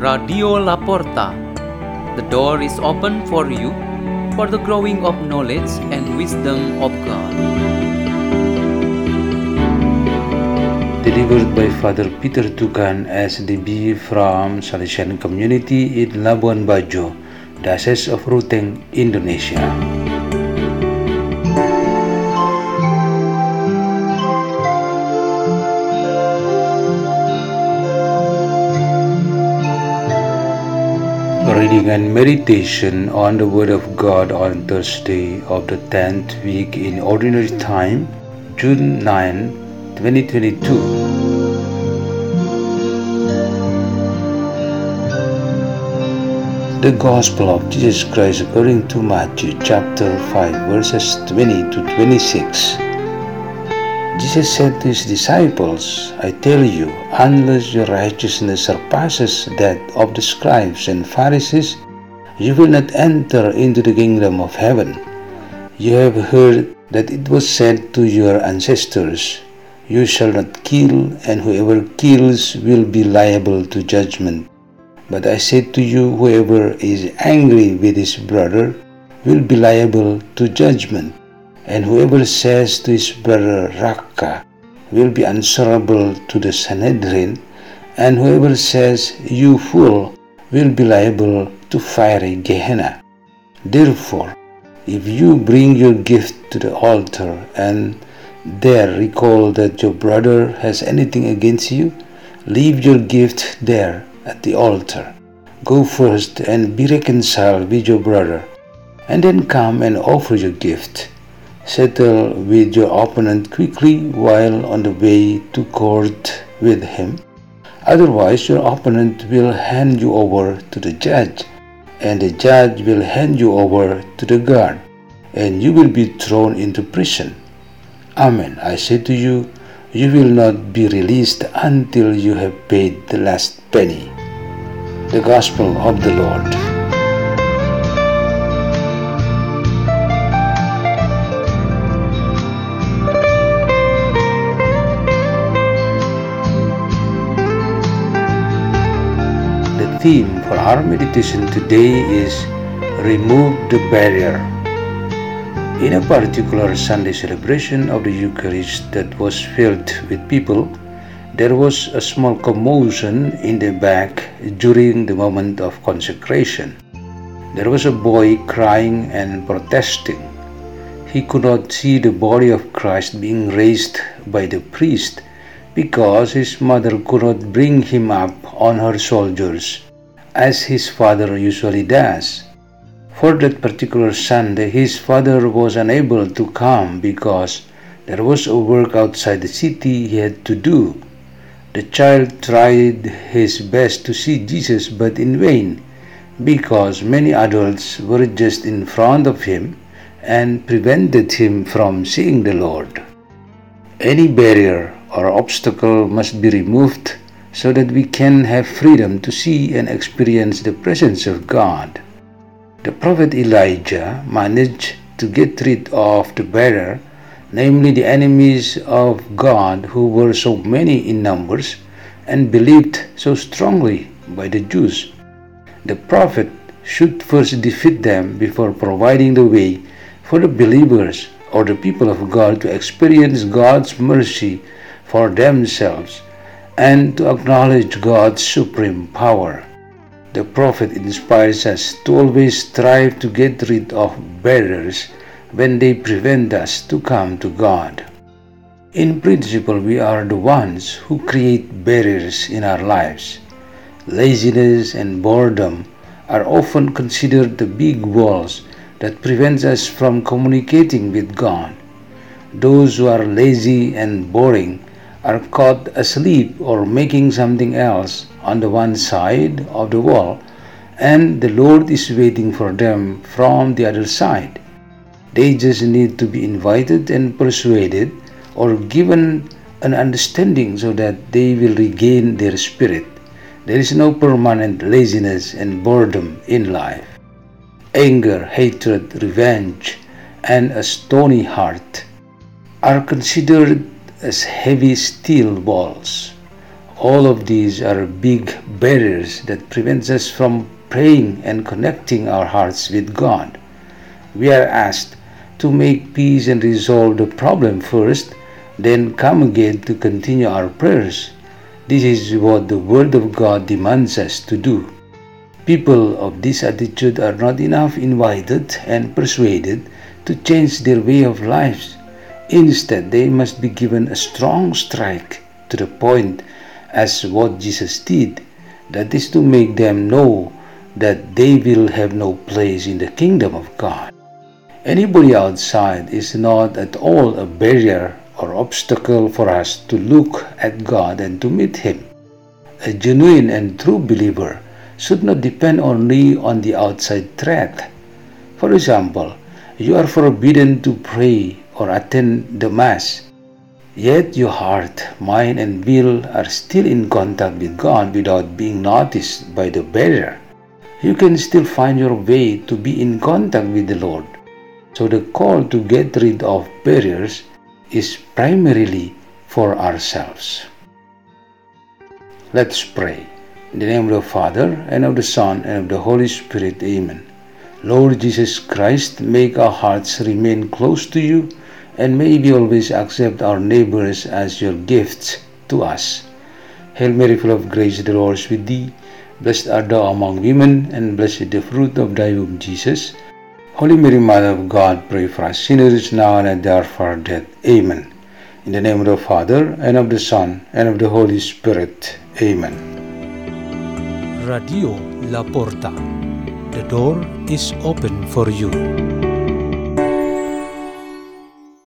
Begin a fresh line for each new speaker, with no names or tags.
Radio La Porta. The door is open for you for the growing of knowledge and wisdom of God.
Delivered by Father Peter Tukan SDB from Salesian Community in Labuan Bajo, Diocese of Ruteng, Indonesia. Reading and meditation on the Word of God on Thursday of the 10th week in Ordinary Time, June 9, 2022. The Gospel of Jesus Christ according to Matthew chapter 5 verses 20 to 26. Jesus said to his disciples, I tell you, unless your righteousness surpasses that of the scribes and Pharisees, you will not enter into the kingdom of heaven. You have heard that it was said to your ancestors, You shall not kill, and whoever kills will be liable to judgment. But I say to you, whoever is angry with his brother will be liable to judgment. And whoever says to his brother Raqa will be answerable to the Sanhedrin, and whoever says you fool will be liable to fiery Gehenna. Therefore, if you bring your gift to the altar and there recall that your brother has anything against you, leave your gift there at the altar. Go first and be reconciled with your brother, and then come and offer your gift. Settle with your opponent quickly while on the way to court with him. Otherwise, your opponent will hand you over to the judge, and the judge will hand you over to the guard, and you will be thrown into prison. Amen. I say to you, you will not be released until you have paid the last penny. The Gospel of the Lord. Theme for our meditation today is Remove the Barrier. In a particular Sunday celebration of the Eucharist that was filled with people, there was a small commotion in the back during the moment of consecration. There was a boy crying and protesting. He could not see the body of Christ being raised by the priest because his mother could not bring him up on her shoulders as his father usually does. For that particular Sunday, his father was unable to come because there was a work outside the city he had to do. The child tried his best to see Jesus, but in vain, because many adults were just in front of him and prevented him from seeing the Lord. Any barrier or obstacle must be removed so that we can have freedom to see and experience the presence of God. The prophet Elijah managed to get rid of the barrier, namely the enemies of God who were so many in numbers and believed so strongly by the Jews. The prophet should first defeat them before providing the way for the believers or the people of God to experience God's mercy for themselves and to acknowledge God's supreme power. The prophet inspires us to always strive to get rid of barriers when they prevent us to come to God. In principle, we are the ones who create barriers in our lives. Laziness and boredom are often considered the big walls that prevents us from communicating with God. Those who are lazy and boring are caught asleep or making something else on the one side of the wall, and the Lord is waiting for them from the other side. They just need to be invited and persuaded or given an understanding so that they will regain their spirit. There is no permanent laziness and boredom in life. Anger, hatred, revenge, and a stony heart are considered as heavy steel walls. All of these are big barriers that prevents us from praying and connecting our hearts with God. We are asked to make peace and resolve the problem first, then come again to continue our prayers. This is what the Word of God demands us to do. People of this attitude are not enough invited and persuaded to change their way of lives. Instead, they must be given a strong strike to the point as what Jesus did, that is to make them know that they will have no place in the kingdom of God. Anybody outside is not at all a barrier or obstacle for us to look at God and to meet Him. A genuine and true believer should not depend only on the outside threat. For example, you are forbidden to pray or attend the Mass Yet your heart, mind, and will are still in contact with God without being noticed by the barrier. You can still find your way to be in contact with the Lord. So the call to get rid of barriers is primarily for ourselves. Let's pray. In the name of the Father, and of the Son, and of the Holy Spirit. Amen. Lord Jesus Christ, make our hearts remain close to you and may we always accept our neighbors as your gifts to us. Hail Mary, full of grace, the Lord is with thee. Blessed art thou among women, and blessed the fruit of thy womb, Jesus. Holy Mary, Mother of God, pray for us sinners now and at the hour of our death. Amen. In the name of the Father, and of the Son, and of the Holy Spirit. Amen.
Radio La Porta. The door is open for you.